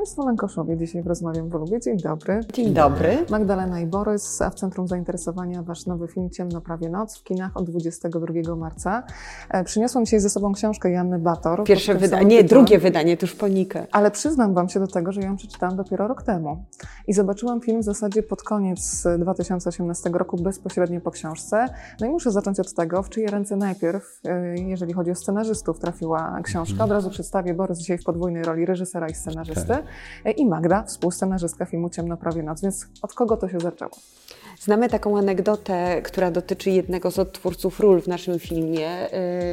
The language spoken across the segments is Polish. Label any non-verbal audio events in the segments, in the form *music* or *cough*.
Państwo Lankoszowie. Dzisiaj rozmawiam w Lubię. Dzień dobry. Dzień dobry. Magdalena i Borys, a w centrum zainteresowania Wasz nowy film Ciemno prawie noc w kinach od 22 marca. E, Przyniosłam dzisiaj ze sobą książkę Janny Bator. Pierwsze tym wydanie, nie, drugie wydanie, tuż ponikę. Ale przyznam Wam się do tego, że ja ją przeczytałam dopiero rok temu. I zobaczyłam film w zasadzie pod koniec 2018 roku, bezpośrednio po książce. No i muszę zacząć od tego, w czyje ręce najpierw, e, jeżeli chodzi o scenarzystów, trafiła książka. Od razu przedstawię Borys dzisiaj w podwójnej roli reżysera i scenarzysty. I Magda, współscenarzystka filmu Ciemno prawie noc. Więc od kogo to się zaczęło? Znamy taką anegdotę, która dotyczy jednego z odtwórców ról w naszym filmie, y,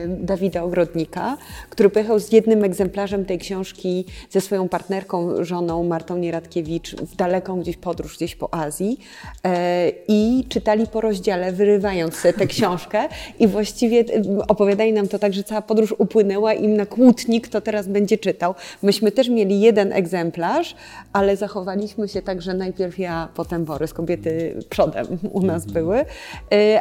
Dawida Ogrodnika, który pojechał z jednym egzemplarzem tej książki ze swoją partnerką, żoną Martą Nieradkiewicz w daleką gdzieś podróż, gdzieś po Azji y, i czytali po rozdziale, wyrywając tę książkę i właściwie y, opowiadali nam to tak, że cała podróż upłynęła im na kłótnik, kto teraz będzie czytał. Myśmy też mieli jeden egzemplarz, ale zachowaliśmy się tak, że najpierw ja, potem Borys, kobiety przodem u nas były, y,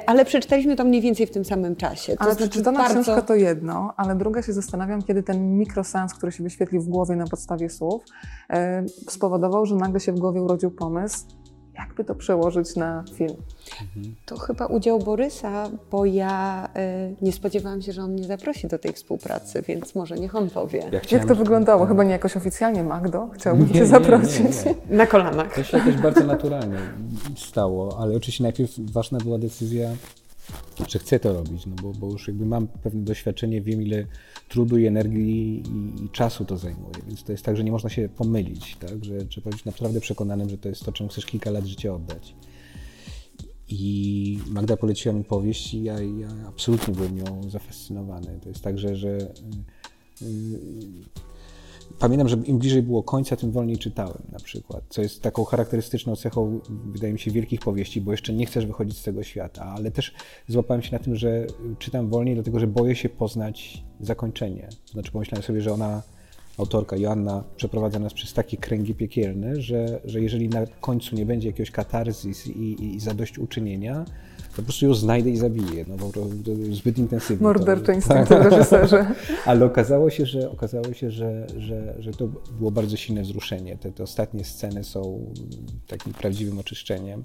ale przeczytaliśmy to mniej więcej w tym samym czasie. To Ale znaczy przeczytana bardzo- książka to jedno, ale druga się zastanawiam, kiedy ten mikrosens, który się wyświetlił w głowie na podstawie słów, e, spowodował, że nagle się w głowie urodził pomysł, jakby to przełożyć na film. To chyba udział Borysa, bo ja y, nie spodziewałam się, że on mnie zaprosi do tej współpracy, więc może niech on powie. Ja Jak chciałem- to wyglądało? Chyba nie jakoś oficjalnie, Magdo? Chciałbym Nie, Cię zaprosić. nie, nie. Na kolanach. To się też bardzo naturalnie stało, ale oczywiście najpierw ważna była decyzja, czy chcę to robić, no bo, bo już jakby mam pewne doświadczenie, wiem ile trudu i energii i, i czasu to zajmuje, więc to jest tak, że nie można się pomylić, tak, że trzeba być naprawdę przekonanym, że to jest to, czemu chcesz kilka lat życia oddać. I Magda poleciła mi powieść i ja, ja absolutnie byłem nią zafascynowany. To jest tak, że, że y, y, Pamiętam, że im bliżej było końca, tym wolniej czytałem na przykład, co jest taką charakterystyczną cechą, wydaje mi się, wielkich powieści, bo jeszcze nie chcesz wychodzić z tego świata, ale też złapałem się na tym, że czytam wolniej, dlatego że boję się poznać zakończenie. Znaczy pomyślałem sobie, że ona, autorka Joanna, przeprowadza nas przez takie kręgi piekielne, że, że jeżeli na końcu nie będzie jakiegoś katarzis i, i, zadośćuczynienia, to po prostu ją znajdę i zabiję. No, bo to, to zbyt intensywnie. Morderczy to, instynkt w reżyserze. *laughs* ale okazało się, że, okazało się że, że, że to było bardzo silne wzruszenie. Te, te ostatnie sceny są takim prawdziwym oczyszczeniem.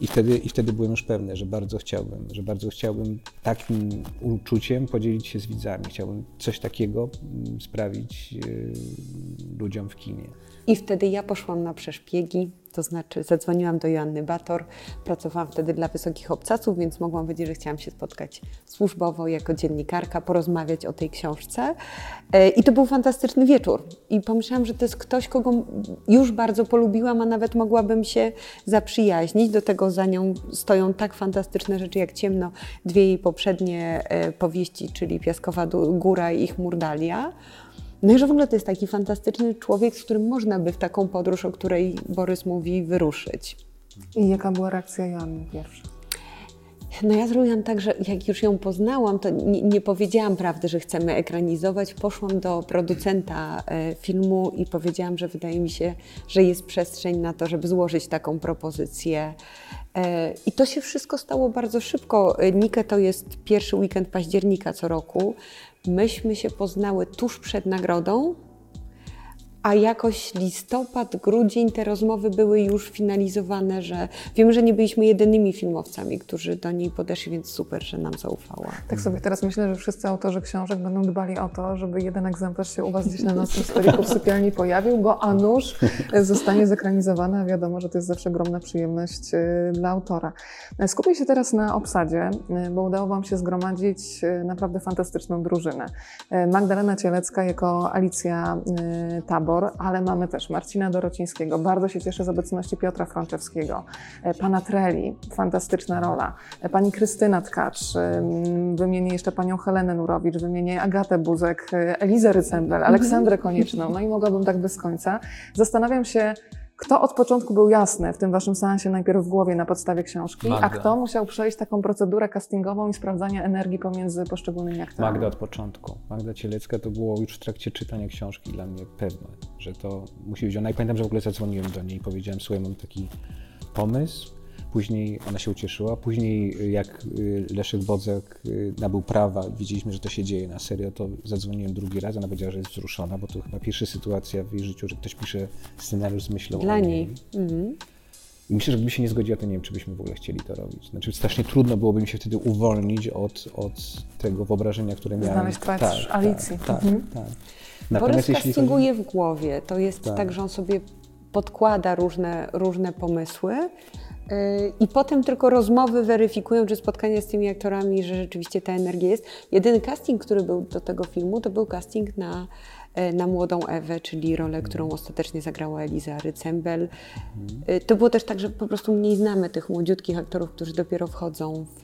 I wtedy, I wtedy byłem już pewny, że bardzo chciałbym, że bardzo chciałbym takim uczuciem podzielić się z widzami. Chciałbym coś takiego mm, sprawić yy, ludziom w kinie. I wtedy ja poszłam na przeszpiegi, to znaczy zadzwoniłam do Joanny Bator. Pracowałam wtedy dla wysokich obcasów, więc mogłam powiedzieć, że chciałam się spotkać służbowo jako dziennikarka, porozmawiać o tej książce. E, I to był fantastyczny wieczór. I pomyślałam, że to jest ktoś, kogo już bardzo polubiłam, a nawet mogłabym się zaprzyjaźnić. Do tego za nią stoją tak fantastyczne rzeczy jak Ciemno, dwie jej poprzednie e, powieści, czyli Piaskowa Góra i Chmur Dalia. No i że w ogóle to jest taki fantastyczny człowiek, z którym można by w taką podróż, o której Borys mówi, wyruszyć. I jaka była reakcja Joanny pierwsza? No ja zrobiłam tak, że jak już ją poznałam, to nie, nie powiedziałam prawdy, że chcemy ekranizować. Poszłam do producenta e, filmu i powiedziałam, że wydaje mi się, że jest przestrzeń na to, żeby złożyć taką propozycję. E, I to się wszystko stało bardzo szybko. E, Nike to jest pierwszy weekend października co roku. Myśmy się poznały tuż przed nagrodą, a jakoś listopad, grudzień te rozmowy były już finalizowane, że wiem, że nie byliśmy jedynymi filmowcami, którzy do niej podeszli, więc super, że nam zaufała. Tak sobie teraz myślę, że wszyscy autorzy książek będą dbali o to, żeby jeden egzemplarz się u Was gdzieś na nocnym stoliku w sypialni pojawił, bo a nuż zostanie zekranizowana, a wiadomo, że to jest zawsze ogromna przyjemność y, dla autora. E, Skupię się teraz na obsadzie, y, bo udało Wam się zgromadzić y, naprawdę fantastyczną drużynę. E, Magdalena Cielecka jako Alicja y, Ale mamy też Marcina Dorocińskiego. Bardzo się cieszę z obecności Piotra Frączewskiego. E, Pana Treli, fantastyczna rola. E, Pani Krystyna Tkacz, ym, wymienię jeszcze panią Helenę Nurowicz, wymienię Agatę Buzek, e, Elizę Rycembel, Aleksandrę Konieczną, no i mogłabym tak bez końca. Zastanawiam się, kto od początku był jasny w tym waszym seansie najpierw w głowie na podstawie książki, a Magda. kto musiał przejść taką procedurę castingową i sprawdzania energii pomiędzy poszczególnymi aktorami? Magda od początku. Magda Cielecka to było już w trakcie czytania książki dla mnie pewne, że to musi być ona. I pamiętam, że w ogóle zadzwoniłem do niej i powiedziałem, słuchaj, mam taki pomysł. Później ona się ucieszyła, później jak Leszek Bodzek nabył prawa, widzieliśmy, że to się dzieje na serio, to zadzwoniłem drugi raz, ona powiedziała, że jest wzruszona, bo to chyba pierwsza sytuacja w jej życiu, że ktoś pisze scenariusz z myślą Dla o niej. Mhm. I myślę, że gdyby się nie zgodziła, to nie wiem, czy byśmy w ogóle chcieli to robić. Znaczy strasznie trudno byłoby mi się wtedy uwolnić od, od tego wyobrażenia, które miałem. Znaleźć twarz tak, Alicji. Tak, Mhm. tak, tak. Borys jeśli castinguje w głowie. To jest tak. Tak. że on sobie podkłada różne, różne pomysły yy, i potem tylko rozmowy weryfikują, czy spotkania z tymi aktorami, że rzeczywiście ta energia jest. Jedyny casting, który był do tego filmu, to był casting na, yy, na młodą Ewę, czyli rolę, którą ostatecznie zagrała Eliza Rycembel. Yy, To było też tak, że po prostu mniej znamy tych młodziutkich aktorów, którzy dopiero wchodzą w,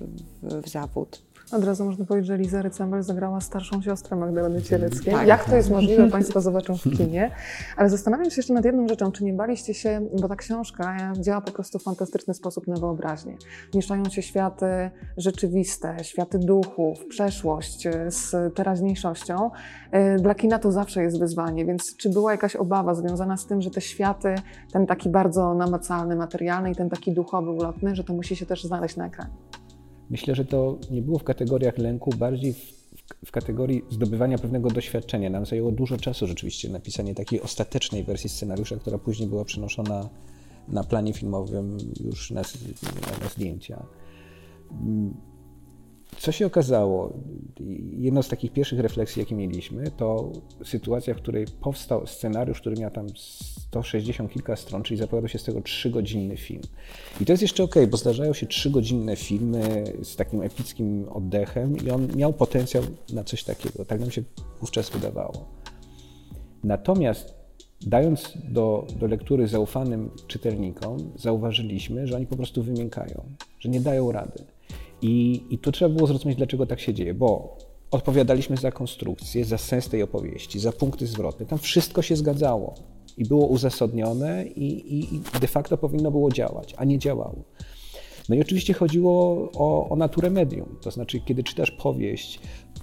w, w zawód. Od razu można powiedzieć, że Liza Rycembel zagrała starszą siostrę Magdaleny Cieleckiej. Tak. Jak to jest możliwe, Państwo zobaczą w kinie. Ale zastanawiam się jeszcze nad jedną rzeczą. Czy nie baliście się, bo ta książka działa po prostu w fantastyczny sposób na wyobraźnię. Mieszają się światy rzeczywiste, światy duchów, przeszłość e, z teraźniejszością. E, Dla kina to zawsze jest wyzwanie, więc czy była jakaś obawa związana z tym, że te światy, ten taki bardzo namacalny, materialny i ten taki duchowy, ulotny, że to musi się też znaleźć na ekranie? Myślę, że to nie było w kategoriach lęku, bardziej w, w, kategorii zdobywania pewnego doświadczenia. Nam zajęło dużo czasu rzeczywiście napisanie takiej ostatecznej wersji scenariusza, która później była przenoszona na planie filmowym już na, na zdjęcia. Co się okazało? Jedną z takich pierwszych refleksji, jakie mieliśmy, to sytuacja, w której powstał scenariusz, który miał tam 160 kilka stron, czyli zapowiadał się z tego trzygodzinny film. I to jest jeszcze ok, bo zdarzają się trzygodzinne filmy z takim epickim oddechem i on miał potencjał na coś takiego. Tak nam się wówczas wydawało. Natomiast dając do, do lektury zaufanym czytelnikom, zauważyliśmy, że oni po prostu wymiękają, że nie dają rady. I, I tu trzeba było zrozumieć, dlaczego tak się dzieje, bo odpowiadaliśmy za konstrukcję, za sens tej opowieści, za punkty zwrotne. Tam wszystko się zgadzało i było uzasadnione i, i, i de facto powinno było działać, a nie działało. No i oczywiście chodziło o, o naturę medium, to znaczy kiedy czytasz powieść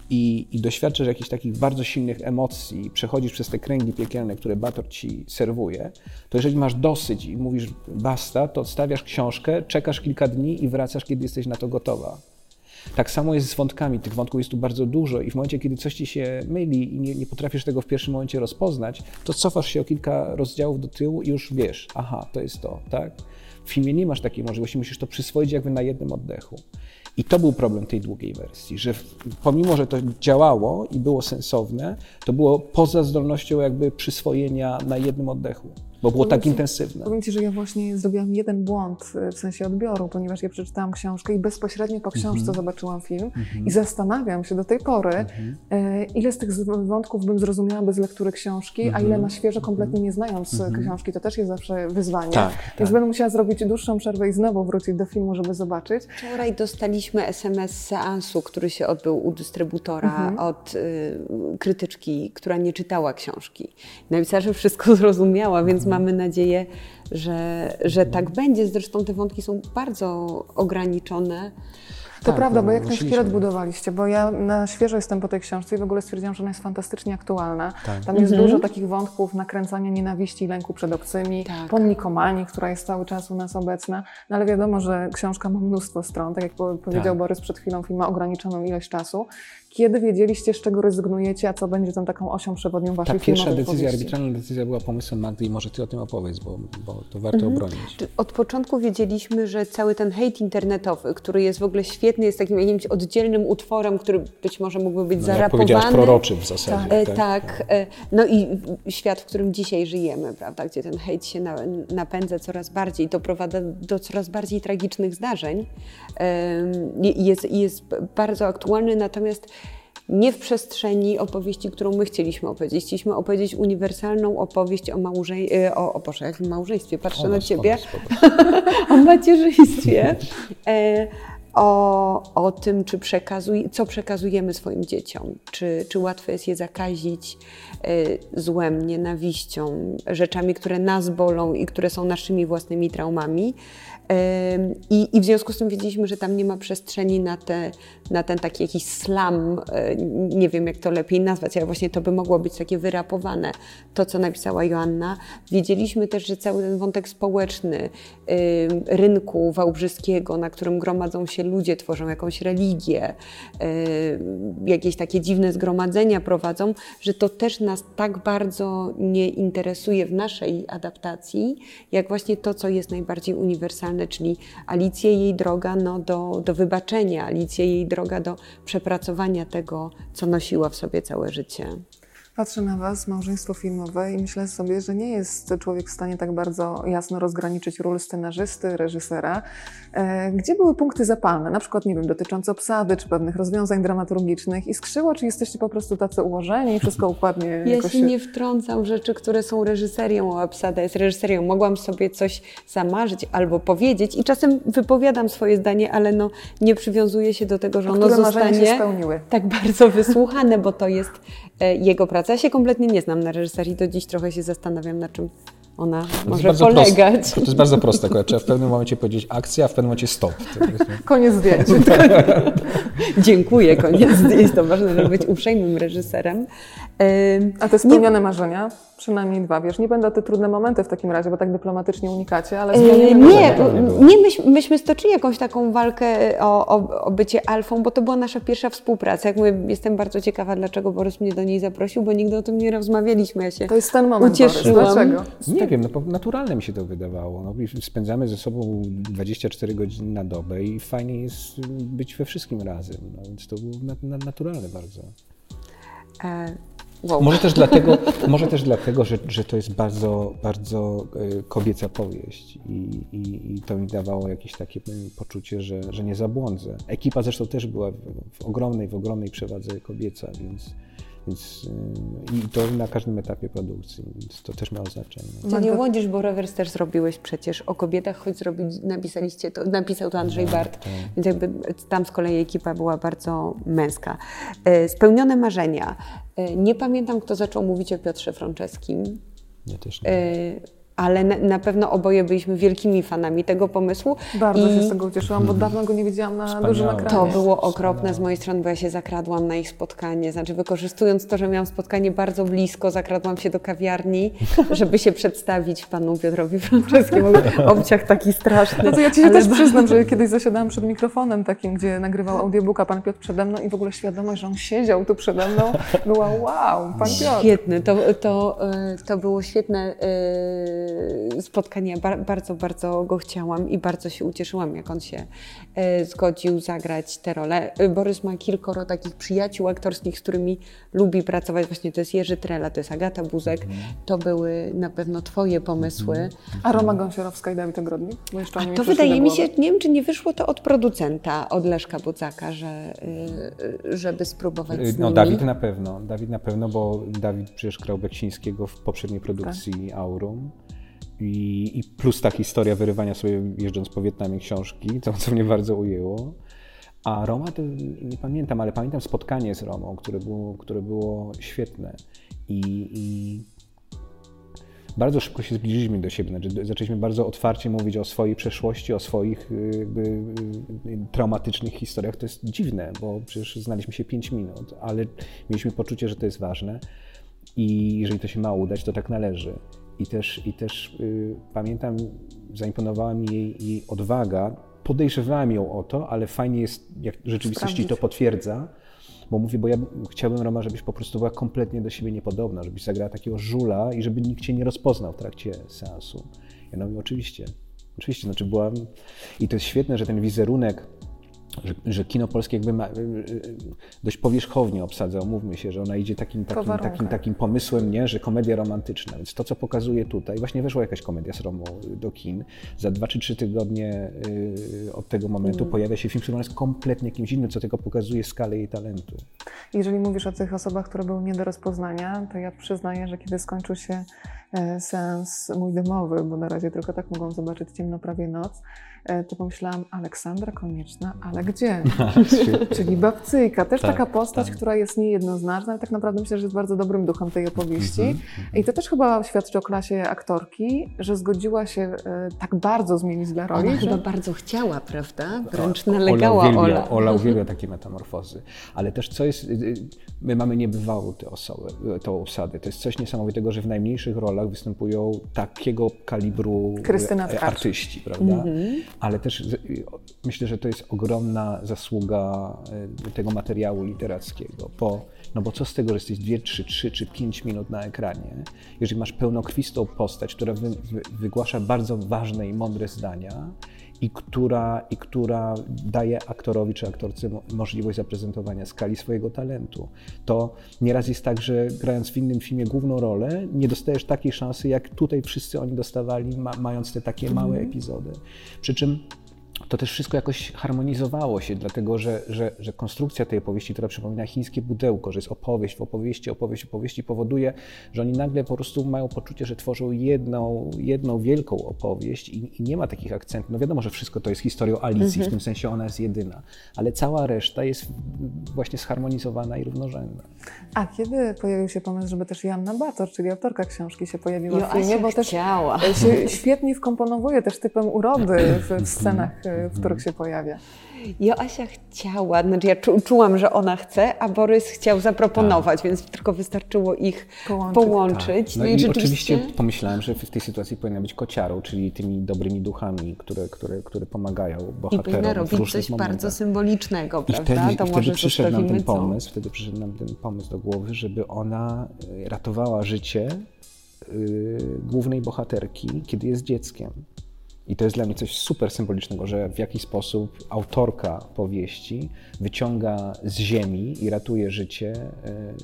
i, i doświadczasz jakichś takich bardzo silnych emocji, przechodzisz przez te kręgi piekielne, które Bator ci serwuje, to jeżeli masz dosyć i mówisz basta, to odstawiasz książkę, czekasz kilka dni i wracasz, kiedy jesteś na to gotowa. Tak samo jest z wątkami. Tych wątków jest tu bardzo dużo i w momencie, kiedy coś ci się myli i nie, nie, potrafisz tego w pierwszym momencie rozpoznać, to cofasz się o kilka rozdziałów do tyłu i już wiesz, aha, to jest to, tak? W filmie nie masz takiej możliwości, musisz to przyswoić jakby na jednym oddechu. I to był problem tej długiej wersji, że pomimo, że to działało i było sensowne, to było poza zdolnością jakby przyswojenia na jednym oddechu, bo było tak intensywne. Powiem Ci, że ja właśnie zrobiłam jeden błąd w sensie odbioru, ponieważ ja przeczytałam książkę i bezpośrednio po książce Mhm. zobaczyłam film i zastanawiam się do tej pory, Mhm. e, ile z tych wątków bym zrozumiała bez lektury książki, a ile na świeżo, kompletnie nie znając książki. To też jest zawsze wyzwanie. Mhm. Tak, Więc tak. będę musiała zrobić dłuższą przerwę i znowu wrócić do filmu, żeby zobaczyć. Wczoraj dostaliśmy SMS z seansu, który się odbył u dystrybutora od y, krytyczki, która nie czytała książki. Napisała, że wszystko *laughs* zrozumiała, więc mamy nadzieję, że, że tak będzie. Zresztą te wątki są bardzo ograniczone. To Tak, prawda, bo jak ten szkielet budowaliście? Bo ja na świeżo jestem po tej książce i w ogóle stwierdziłam, że ona jest fantastycznie aktualna. Tak. Tam jest dużo takich wątków nakręcania nienawiści i lęku przed obcymi, Tak. pomnikomanii, która jest cały czas u nas obecna. No ale wiadomo, że książka ma mnóstwo stron. Tak jak po- powiedział Tak. Borys przed chwilą, film ma ograniczoną ilość czasu. Kiedy wiedzieliście, z czego rezygnujecie, a co będzie tą taką osią przewodnią waszej Ta pierwsza decyzja, powieści? arbitralna decyzja była pomysłem Magdy i może ty o tym opowiedz, bo, bo to warto obronić. Czy Od początku wiedzieliśmy, że cały ten hejt internetowy, który jest w ogóle świetny, jest takim jakimś oddzielnym utworem, który być może mógłby być No, jak zarapowany. proroczym w zasadzie. E, tak, e, no i świat, w którym dzisiaj żyjemy, prawda, gdzie ten hejt się na, napędza coraz bardziej, to prowadzi do coraz bardziej tragicznych zdarzeń. Jest, jest bardzo aktualny, natomiast nie w przestrzeni opowieści, którą my chcieliśmy opowiedzieć. Chcieliśmy opowiedzieć uniwersalną opowieść o, małżej, e, o, o Boże, jakim małżeństwie, patrzę O na nas, o Ciebie, nas po prostu. o macierzyństwie, e, o, o tym, czy przekazuj, co przekazujemy swoim dzieciom, czy, czy łatwo jest je zakazić e, złem, nienawiścią, rzeczami, które nas bolą i które są naszymi własnymi traumami. I, I, w związku z tym wiedzieliśmy, że tam nie ma przestrzeni na, te, na ten taki jakiś slam, e, nie wiem jak to lepiej nazwać, ale właśnie to by mogło być takie wyrapowane, to co napisała Joanna. Wiedzieliśmy też, że cały ten wątek społeczny rynku wałbrzyskiego, na którym gromadzą się ludzie, tworzą jakąś religię, jakieś takie dziwne zgromadzenia prowadzą, że to też nas tak bardzo nie interesuje w naszej adaptacji, jak właśnie to, co jest najbardziej uniwersalne, czyli Alicję jej droga no, do, do wybaczenia, Alicję jej droga do przepracowania tego, co nosiła w sobie całe życie. Patrzę na Was, małżeństwo filmowe, i myślę sobie, że nie jest człowiek w stanie tak bardzo jasno rozgraniczyć ról scenarzysty, reżysera. E, gdzie były punkty zapalne, na przykład, nie wiem, dotyczące obsady czy pewnych rozwiązań dramaturgicznych? I skrzyło, czy jesteście po prostu tacy ułożeni i wszystko układnie Ja jakoś... się nie wtrącam w rzeczy, które są reżyserią, a obsada jest reżyserią. Mogłam sobie coś zamarzyć albo powiedzieć i czasem wypowiadam swoje zdanie, ale no, nie przywiązuję się do tego, że ono zostanie tak bardzo wysłuchane, bo to jest jego praca praca. Ja się kompletnie nie znam na reżyserii, do dziś trochę się zastanawiam, na czym ona to może polegać. Proste, to jest bardzo proste. Trzeba w pewnym momencie powiedzieć akcja, a w pewnym momencie stop. *laughs* Koniec zdjęć. *laughs* Dziękuję, koniec zdjęć. To ważne, żeby być uprzejmym reżyserem. A te spełnione nie... marzenia? Przynajmniej dwa, wiesz, nie będą te trudne momenty w takim razie, bo tak dyplomatycznie unikacie, ale Nie, nie, nie myśmy, myśmy stoczyli jakąś taką walkę o, o, o, bycie alfą, bo to była nasza pierwsza współpraca. Jak mówię, jestem bardzo ciekawa, dlaczego Borys mnie do niej zaprosił, bo nigdy o tym nie rozmawialiśmy. Ja się to jest ten moment, ucieszyłam. Borys. Dlaczego? Nie wiem, no, naturalne mi się to wydawało. No, spędzamy ze sobą 24 godziny na dobę i fajnie jest być we wszystkim razem, no, więc to było naturalne bardzo. E Wow. Może też dlatego, może też dlatego że, że to jest bardzo, bardzo e, kobieca powieść i, i, i to mi dawało jakieś takie poczucie, że, że nie zabłądzę. Ekipa zresztą też była w, w ogromnej, w ogromnej przewadze kobieca, więc więc, y, I to na każdym etapie produkcji, więc to też miało znaczenie. Ty nie łodzisz, bo rewers też zrobiłeś przecież o kobietach, choć zrobić, napisaliście to, napisał to Andrzej no, Bart, tak. więc jakby tam z kolei ekipa była bardzo męska. E, spełnione marzenia. E, nie pamiętam, kto zaczął mówić o Piotrze Franczewskim. Ja też nie. Ale na, na, pewno oboje byliśmy wielkimi fanami tego pomysłu. Bardzo I... się z tego ucieszyłam, bo dawno go nie widziałam na Wspaniałe. dużym ekranie. To było okropne z mojej strony, bo ja się zakradłam na ich spotkanie. Znaczy, wykorzystując to, że miałam spotkanie bardzo blisko, zakradłam się do kawiarni, *laughs* żeby się przedstawić panu Piotrowi Franceskiemu. *laughs* Obciach taki straszny. No to ja ci się też przyznam, że kiedyś zasiadałam przed mikrofonem takim, gdzie nagrywał audiobooka pan Piotr przede mną i w ogóle świadomość, że on siedział tu przede mną, była wow, pan Piotr. Świetny, to, to, e, to było świetne e, Y, spotkania. bardzo, bardzo go chciałam i bardzo się ucieszyłam, jak on się y, zgodził zagrać tę rolę. Y, Borys ma kilkoro takich przyjaciół aktorskich, z którymi lubi pracować. Właśnie to jest Jerzy Trela, to jest Agata Buzek. Mhm. To były na pewno Twoje pomysły. Mhm. A Roma Gąsiorowska i Dawid Ogrodnik? Bo jeszcze A to wydaje mi się, nie wiem, czy nie wyszło to od producenta, od Leszka Budzaka, że, żeby spróbować z No Dawid na pewno, Dawid na pewno, bo Dawid przecież grał Beksińskiego w poprzedniej produkcji tak. Aurum. I, I, plus ta historia wyrywania sobie jeżdżąc po Wietnamie książki, to co mnie bardzo ujęło. A Roma to nie pamiętam, ale pamiętam spotkanie z Romą, które było, które było świetne. I, i bardzo szybko się zbliżyliśmy do siebie. Znaczy, zaczęliśmy bardzo otwarcie mówić o swojej przeszłości, o swoich y, jakby, y, traumatycznych historiach. To jest dziwne, bo przecież znaliśmy się 5 minut, ale mieliśmy poczucie, że to jest ważne. I jeżeli to się ma udać, to tak należy. I też, i też y, pamiętam, zaimponowała mi jej, jej odwaga. Podejrzewałem ją o to, ale fajnie jest, jak rzeczywistości Sprawdzić. to potwierdza, bo mówię, bo ja chciałbym, Roma, żebyś po prostu była kompletnie do siebie niepodobna, żebyś zagrała takiego żula i żeby nikt cię nie rozpoznał w trakcie seansu. Ja no oczywiście, oczywiście, znaczy byłam... I to jest świetne, że ten wizerunek że, że, kino polskie jakby ma, y, y, dość powierzchownie obsadza, umówmy się, że ona idzie takim, takim, takim, takim pomysłem, nie, że komedia romantyczna. Więc to, co pokazuje tutaj, właśnie weszła jakaś komedia z Romą do kin. Za dwa czy trzy tygodnie y, od tego momentu mm. pojawia się film, który jest kompletnie kimś innym, co tylko pokazuje skalę jej talentu. Jeżeli mówisz o tych osobach, które były nie do rozpoznania, to ja przyznaję, że kiedy skończył się seans mój domowy, bo na razie tylko tak mogłam zobaczyć Ciemno prawie noc, e, to pomyślałam, Aleksandra Konieczna, ale gdzie? *laughs* Czyli babcyjka, też Tak, taka postać, tak. która jest niejednoznaczna, ale tak naprawdę myślę, że jest bardzo dobrym duchem tej opowieści. Mhm, I to też chyba świadczy o klasie aktorki, że zgodziła się e, tak bardzo zmienić dla roli, Ona że... chyba bardzo chciała, prawda? Wręcz Ola nalegała uwielbia, Ola. Ola *laughs* uwielbia takie metamorfozy. Ale też co jest, y, y, my mamy niebywałą tę osobę, y, tą osadę. To jest coś niesamowitego, że w najmniejszych rolach występują takiego kalibru Krystyna artyści, prawda? Mhm. Ale też myślę, że to jest ogromna zasługa y, tego materiału literackiego, bo, no bo co z tego, że jesteś 2, 3, 3 czy 5 minut na ekranie, jeżeli masz pełnokrwistą postać, która wy, wy, wygłasza bardzo ważne i mądre zdania, i która, i która daje aktorowi czy aktorce mo- możliwość zaprezentowania skali swojego talentu. To nieraz jest tak, że grając w innym filmie główną rolę, nie dostajesz takiej szansy, jak tutaj wszyscy oni dostawali, ma, mając te takie małe epizody. Przy czym to też wszystko jakoś harmonizowało się, dlatego że, że, że konstrukcja tej opowieści, która przypomina chińskie pudełko, że jest opowieść w opowieści, opowieść w opowieści, powoduje, że oni nagle po prostu mają poczucie, że tworzą jedną, jedną wielką opowieść i, i nie ma takich akcentów. No wiadomo, że wszystko to jest historią Alicji, w tym sensie ona jest jedyna, ale cała reszta jest właśnie zharmonizowana i równorzędna. A kiedy pojawił się pomysł, żeby też Joanna Bator, czyli autorka książki, się pojawiła w filmie, bo też chciała. się świetnie wkomponowuje też typem urody w, w scenach, e, w których się pojawia. Joasia chciała, znaczy ja czu, czułam, że ona chce, a Borys chciał zaproponować, więc tylko wystarczyło ich Połączyć. połączyć. No, i, i rzeczywiście oczywiście pomyślałem, że w tej sytuacji powinna być kociarą, czyli tymi dobrymi duchami, które, które, które pomagają i bohaterom powinna w robić coś momentach. bardzo symbolicznego, I prawda? wtedy, to i może wtedy przyszedł nam ten co? pomysł, wtedy przyszedł nam ten pomysł do głowy, żeby ona y, ratowała życie y, głównej bohaterki, kiedy jest dzieckiem. I to jest dla mnie coś super symbolicznego, że w jakiś sposób autorka powieści wyciąga z ziemi i ratuje życie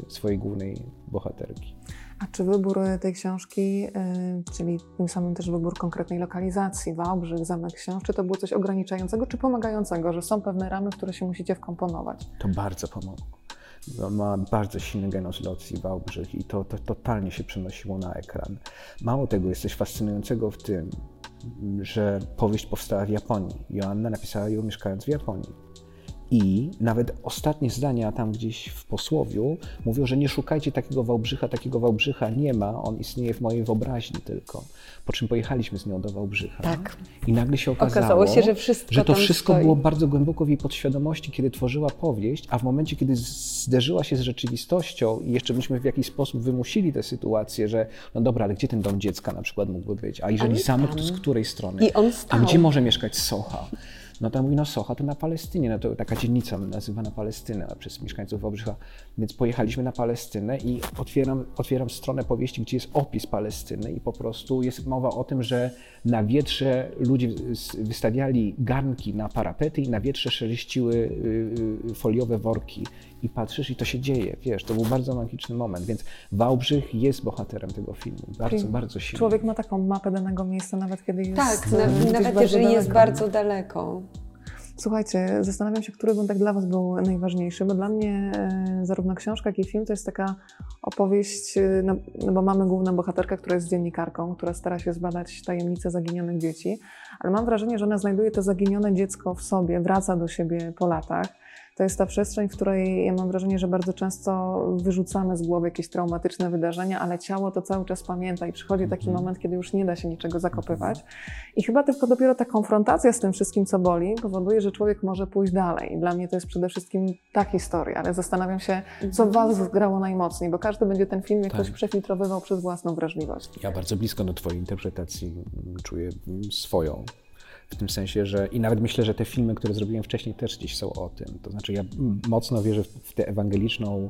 y, swojej głównej bohaterki. A czy wybór e, tej książki, e, czyli tym samym też wybór konkretnej lokalizacji, Wałbrzych, Zamek Książ, czy to było coś ograniczającego, czy pomagającego, że są pewne ramy, w które się musicie wkomponować? To bardzo pomogło. Ma bardzo silny genos locji Wałbrzych i to, to totalnie się przenosiło na ekran. Mało tego, jest coś fascynującego w tym, że powieść powstała w Japonii. Joanna napisała ją mieszkając w Japonii. I nawet ostatnie zdania tam gdzieś w posłowiu mówią, że nie szukajcie takiego Wałbrzycha, takiego Wałbrzycha nie ma, on istnieje w mojej wyobraźni tylko. Po czym pojechaliśmy z nią do Wałbrzycha. Tak. I nagle się okazało, Okazało się, że wszystko że to wszystko stoi. było bardzo głęboko w jej podświadomości, kiedy tworzyła powieść, a w momencie, kiedy zderzyła się z rzeczywistością i jeszcze myśmy w jakiś sposób wymusili tę sytuację, że no dobra, ale gdzie ten dom dziecka na przykład mógłby być? A jeżeli zamek, to z której strony? I on A stał. gdzie może mieszkać Socha? No to mówi, no Socha to na Palestynie, no to taka dzielnica nazywana Palestyna przez mieszkańców Wałbrzycha. Więc pojechaliśmy na Palestynę i otwieram, otwieram stronę powieści, gdzie jest opis Palestyny i po prostu jest mowa o tym, że na wietrze ludzie wystawiali garnki na parapety i na wietrze szeleściły y, y, foliowe worki. I patrzysz i to się dzieje, wiesz, to był bardzo magiczny moment, więc Wałbrzych jest bohaterem tego filmu, bardzo, Czyli bardzo silny. Człowiek ma taką mapę danego miejsca, nawet kiedy jest Tak, na, nawet jeżeli jest daleko. bardzo daleko. Słuchajcie, zastanawiam się, który wątek dla Was był najważniejszy, bo dla mnie e, zarówno książka, jak i film to jest taka opowieść, e, no, no bo mamy główną bohaterkę, która jest dziennikarką, która stara się zbadać tajemnice zaginionych dzieci, ale mam wrażenie, że ona znajduje to zaginione dziecko w sobie, wraca do siebie po latach. To jest ta przestrzeń, w której ja mam wrażenie, że bardzo często wyrzucamy z głowy jakieś traumatyczne wydarzenia, ale ciało to cały czas pamięta i przychodzi taki moment, kiedy już nie da się niczego zakopywać. I chyba tylko dopiero ta konfrontacja z tym wszystkim, co boli, powoduje, że człowiek może pójść dalej. Dla mnie to jest przede wszystkim ta historia, ale zastanawiam się, co w Was zgrało najmocniej, bo każdy będzie ten film jakoś Tak. przefiltrowywał przez własną wrażliwość. Ja bardzo blisko do Twojej interpretacji czuję swoją. W tym sensie, że i nawet myślę, że te filmy, które zrobiłem wcześniej, też gdzieś są o tym. To znaczy, ja mocno wierzę w, tę ewangeliczną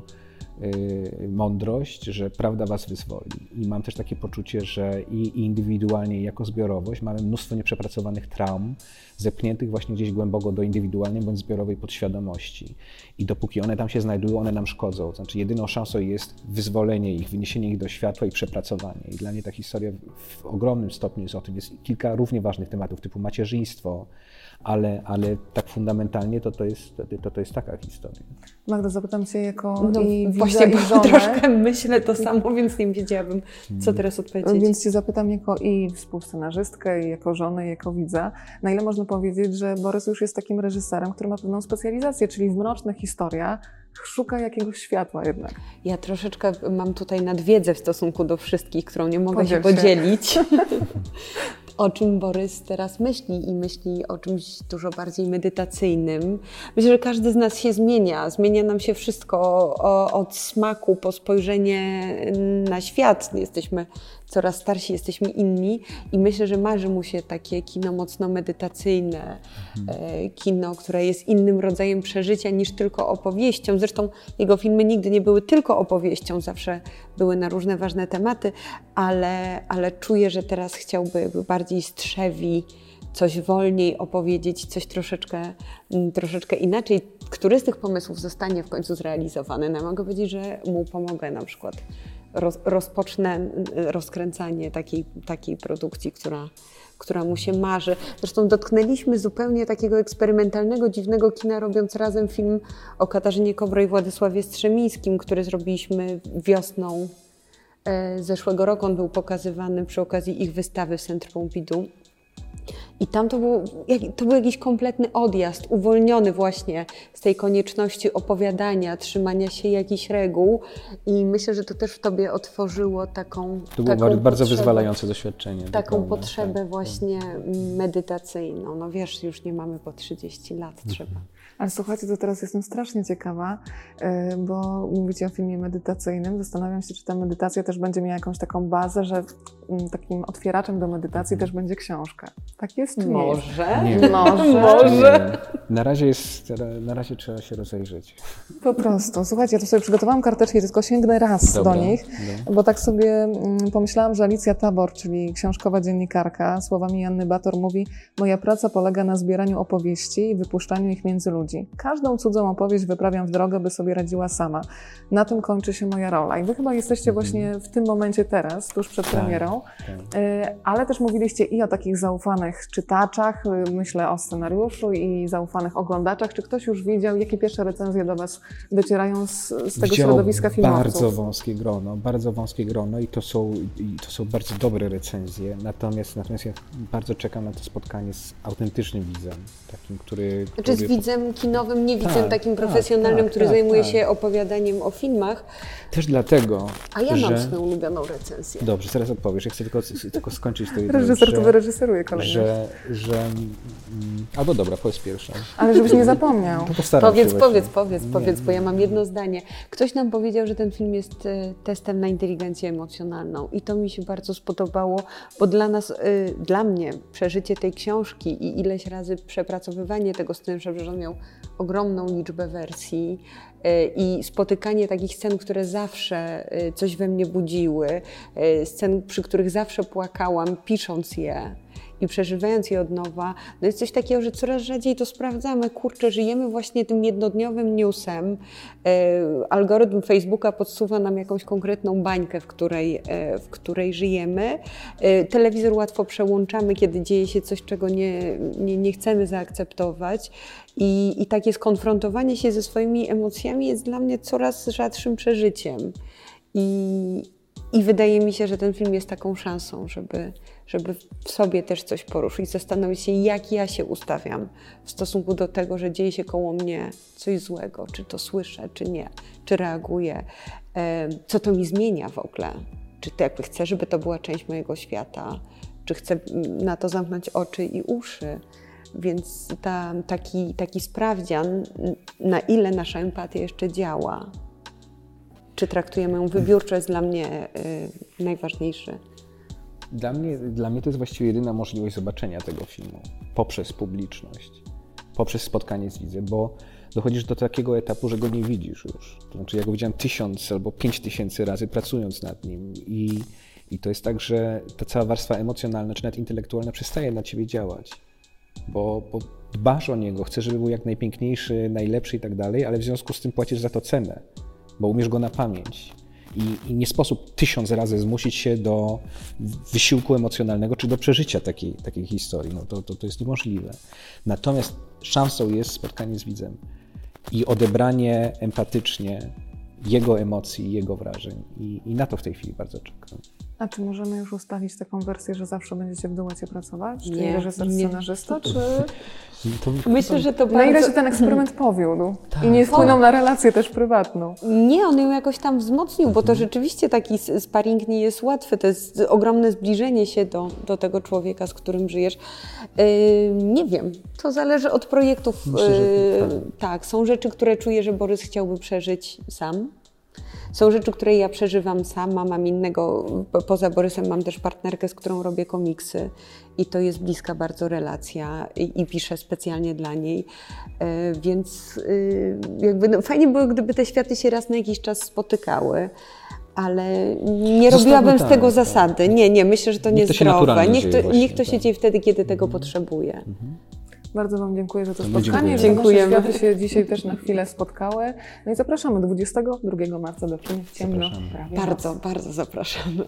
y, mądrość, że prawda Was wyzwoli. I mam też takie poczucie, że i, i indywidualnie, i jako zbiorowość mamy mnóstwo nieprzepracowanych traum, zepchniętych właśnie gdzieś głęboko do indywidualnej bądź zbiorowej podświadomości. I dopóki one tam się znajdują, one nam szkodzą. To znaczy, jedyną szansą jest wyzwolenie ich, wyniesienie ich do światła i przepracowanie. I dla mnie ta historia w ogromnym stopniu jest o tym. Jest kilka równie ważnych tematów, typu macierzyństwo, ale, ale tak fundamentalnie to to jest, to, to jest taka historia. Magda, zapytam Cię jako No, i właśnie, i bo żonę. troszkę myślę to samo, więc nie wiedziałabym, co teraz odpowiedzieć. Więc Cię zapytam jako i współscenarzystkę, i jako żonę, i jako widza, na ile można powiedzieć, że Borys już jest takim reżyserem, który ma pewną specjalizację, czyli w mrocznych historiach szuka jakiegoś światła jednak. Ja troszeczkę mam tutaj nadwiedzę w stosunku do wszystkich, którą nie mogę się Podziel się. podzielić. *laughs* o czym Borys teraz myśli i myśli o czymś dużo bardziej medytacyjnym. Myślę, że każdy z nas się zmienia. Zmienia nam się wszystko o, od smaku po spojrzenie na świat. Jesteśmy coraz starsi, jesteśmy inni i myślę, że marzy mu się takie kino mocno medytacyjne, e, kino, które jest innym rodzajem przeżycia niż tylko opowieścią. Zresztą jego filmy nigdy nie były tylko opowieścią, zawsze były na różne ważne tematy, ale, ale czuję, że teraz chciałby bardziej strzewi coś wolniej opowiedzieć, coś troszeczkę, mm, troszeczkę inaczej. Który z tych pomysłów zostanie w końcu zrealizowany? No, mogę powiedzieć, że mu pomogę na przykład roz, rozpocznę mm, rozkręcanie takiej, takiej produkcji, która, która mu się marzy. Zresztą dotknęliśmy zupełnie takiego eksperymentalnego, dziwnego kina, robiąc razem film o Katarzynie Kobro i Władysławie Strzemińskim, który zrobiliśmy wiosną e, zeszłego roku. On był pokazywany przy okazji ich wystawy w Centrum Pompidou. I tam to był, to był jakiś kompletny odjazd, uwolniony właśnie z tej konieczności opowiadania, trzymania się jakichś reguł. I myślę, że to też w tobie otworzyło taką. To było taką bardzo, bardzo potrzebę- wyzwalające doświadczenie. Taką dokładnie, potrzebę tak, właśnie medytacyjną. No wiesz, już nie mamy po 30 lat, Mhm. trzeba. Ale słuchajcie, to teraz jestem strasznie ciekawa, yy, bo mówicie o filmie medytacyjnym. Zastanawiam się, czy ta medytacja też będzie miała jakąś taką bazę, że mm, takim otwieraczem do medytacji też będzie książka. Tak jest czy nie jest? Może. Nie. *laughs* Może. Może. Nie. Na razie, jest, na razie trzeba się rozejrzeć. Po prostu. Słuchajcie, ja to sobie przygotowałam karteczki, tylko sięgnę raz Dobra, do nich, no. bo tak sobie mm, pomyślałam, że Alicja Tabor, czyli książkowa dziennikarka, słowami Janny Bator mówi Moja praca polega na zbieraniu opowieści i wypuszczaniu ich między ludzi. Każdą cudzą opowieść wyprawiam w drogę, by sobie radziła sama. Na tym kończy się moja rola. I wy chyba jesteście właśnie w tym momencie teraz, tuż przed Tak. premierą, Tak. Y, ale też mówiliście i o takich zaufanych czytaczach, y, myślę o scenariuszu i zaufanych oglądaczach. Czy ktoś już widział, jakie pierwsze recenzje do Was docierają z, z tego środowiska filmowców? Bardzo wąskie grono, bardzo wąskie grono i to są, i to są bardzo dobre recenzje. Natomiast, natomiast ja bardzo czekam na to spotkanie z autentycznym widzem, takim, który. Znaczy z widzem kinowym, nie widzem Tak, takim tak, profesjonalnym, tak, który tak, zajmuje tak. się opowiadaniem o filmach, Też dlatego. a ja że... mam swoją ulubioną recenzję. Dobrze, zaraz odpowiesz. Ja chcę tylko, tylko skończyć to jedno, Reżyser to wyreżyseruje kolejny. że, że mm, Albo dobra, powiedz pierwszą. Ale żebyś nie zapomniał. To postaram Powiedz, się powiedz, powiedz, Nie, powiedz, bo ja mam jedno zdanie. Ktoś nam powiedział, że ten film jest e, testem na inteligencję emocjonalną i to mi się bardzo spodobało, bo dla nas, y, dla mnie przeżycie tej książki i ileś razy przepracowywanie tego scenariusza, że on miał ogromną liczbę wersji y, i spotykanie takich scen, które zawsze y, coś we mnie budziły, y, scen, przy których zawsze płakałam, pisząc je i przeżywając je od nowa, no jest coś takiego, że coraz rzadziej to sprawdzamy. Kurczę, żyjemy właśnie tym jednodniowym newsem. E, algorytm Facebooka podsuwa nam jakąś konkretną bańkę, w której, e, w której żyjemy. E, telewizor łatwo przełączamy, kiedy dzieje się coś, czego nie, nie, nie chcemy zaakceptować. I, I takie skonfrontowanie się ze swoimi emocjami jest dla mnie coraz rzadszym przeżyciem. I, i wydaje mi się, że ten film jest taką szansą, żeby, żeby w sobie też coś poruszyć, zastanowić się, jak ja się ustawiam w stosunku do tego, że dzieje się koło mnie coś złego, czy to słyszę, czy nie, czy reaguję, co to mi zmienia w ogóle. Czy to jakby chcę, żeby to była część mojego świata, czy chcę na to zamknąć oczy i uszy. Więc ta, taki, taki sprawdzian, na ile nasza empatia jeszcze działa, czy traktujemy ją wybiórczo, jest dla mnie y, najważniejszy. Dla mnie, dla mnie to jest właściwie jedyna możliwość zobaczenia tego filmu poprzez publiczność, poprzez spotkanie z widzem, bo dochodzisz do takiego etapu, że go nie widzisz już. To znaczy, ja go widziałem tysiąc albo pięć tysięcy razy pracując nad nim i, i to jest tak, że ta cała warstwa emocjonalna czy nawet intelektualna przestaje na ciebie działać, bo, bo dbasz o niego, chcesz, żeby był jak najpiękniejszy, najlepszy i tak dalej, ale w związku z tym płacisz za to cenę, bo umiesz go na pamięć. I, I, nie sposób tysiąc razy zmusić się do wysiłku emocjonalnego czy do przeżycia takiej, takiej historii. No to, to, to jest niemożliwe. Natomiast szansą jest spotkanie z widzem i odebranie empatycznie jego emocji, jego wrażeń. I, I, na to w tej chwili bardzo czekam. A czy możemy już ustalić taką wersję, że zawsze będziecie w duecie pracować? Czy Nie, reżyser, nie. scenarzysta, czy... To, Myślę, że to Na ile bardzo... się ten eksperyment powiódł? I nie wpłynął na relację też prywatną? Nie, on ją jakoś tam wzmocnił, bo to rzeczywiście taki sparring nie jest łatwy. To jest ogromne zbliżenie się do, do tego człowieka, z którym żyjesz. Yy, nie wiem, to zależy od projektów. Myślę, że Yy, tak. tak, są rzeczy, które czuję, że Borys chciałby przeżyć sam. Są rzeczy, które ja przeżywam sama, mam innego, po- poza Borysem mam też partnerkę, z którą robię komiksy i to jest bliska bardzo relacja i, i piszę specjalnie dla niej, E, więc y, jakby no, fajnie było, gdyby te światy się raz na jakiś czas spotykały. Ale nie Zostawmy robiłabym z tak, tego tak. zasady. Nie, nie, myślę, że to Niech to niezdrowe. naturalnie Niech to, niech to się tak. dzieje wtedy, kiedy tego potrzebuje. Bardzo Wam dziękuję za to My spotkanie. dziękujemy. nasze Dziękujemy. światy się dzisiaj też na chwilę spotkały. No i zapraszamy 22 marca do w ciemno. Bardzo, bardzo zapraszamy.